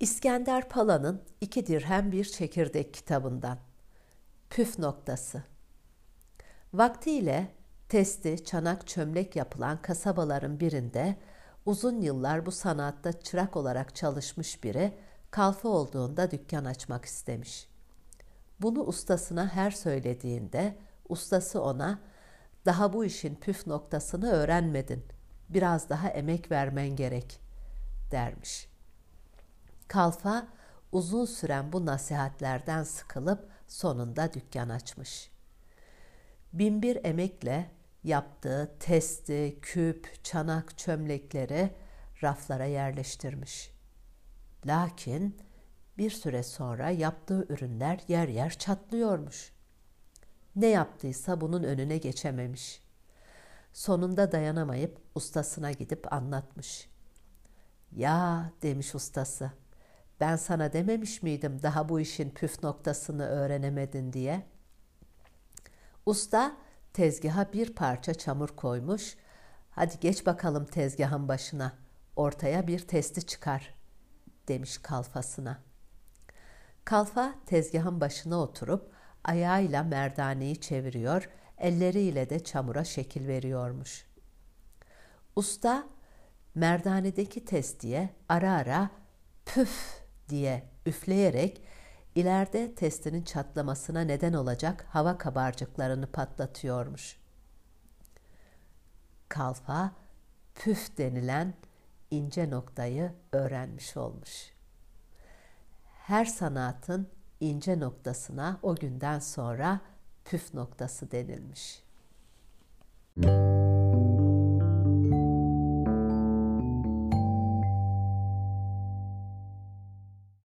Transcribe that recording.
İskender Pala'nın İki Dirhem Bir Çekirdek kitabından Püf noktası Vaktiyle testi, çanak, çömlek yapılan kasabaların birinde uzun yıllar bu sanatta çırak olarak çalışmış biri kalfa olduğunda dükkan açmak istemiş. Bunu ustasına her söylediğinde ustası ona daha bu işin püf noktasını öğrenmedin. Biraz daha emek vermen gerek dermiş. Kalfa uzun süren bu nasihatlerden sıkılıp sonunda dükkan açmış. Binbir emekle yaptığı testi, küp, çanak, çömlekleri raflara yerleştirmiş. Lakin bir süre sonra yaptığı ürünler yer yer çatlıyormuş. Ne yaptıysa bunun önüne geçememiş. Sonunda dayanamayıp ustasına gidip anlatmış. Ya demiş ustası, ben sana dememiş miydim daha bu işin püf noktasını öğrenemedin diye? Usta tezgaha bir parça çamur koymuş. Hadi geç bakalım tezgahın başına. Ortaya bir testi çıkar demiş kalfasına. Kalfa tezgahın başına oturup ayağıyla merdaneyi çeviriyor, elleriyle de çamura şekil veriyormuş. Usta merdanedeki testiye ara ara püf diye üfleyerek ileride testinin çatlamasına neden olacak hava kabarcıklarını patlatıyormuş. Kalfa püf denilen ince noktayı öğrenmiş olmuş. Her sanatın ince noktasına o günden sonra püf noktası denilmiş. Müzik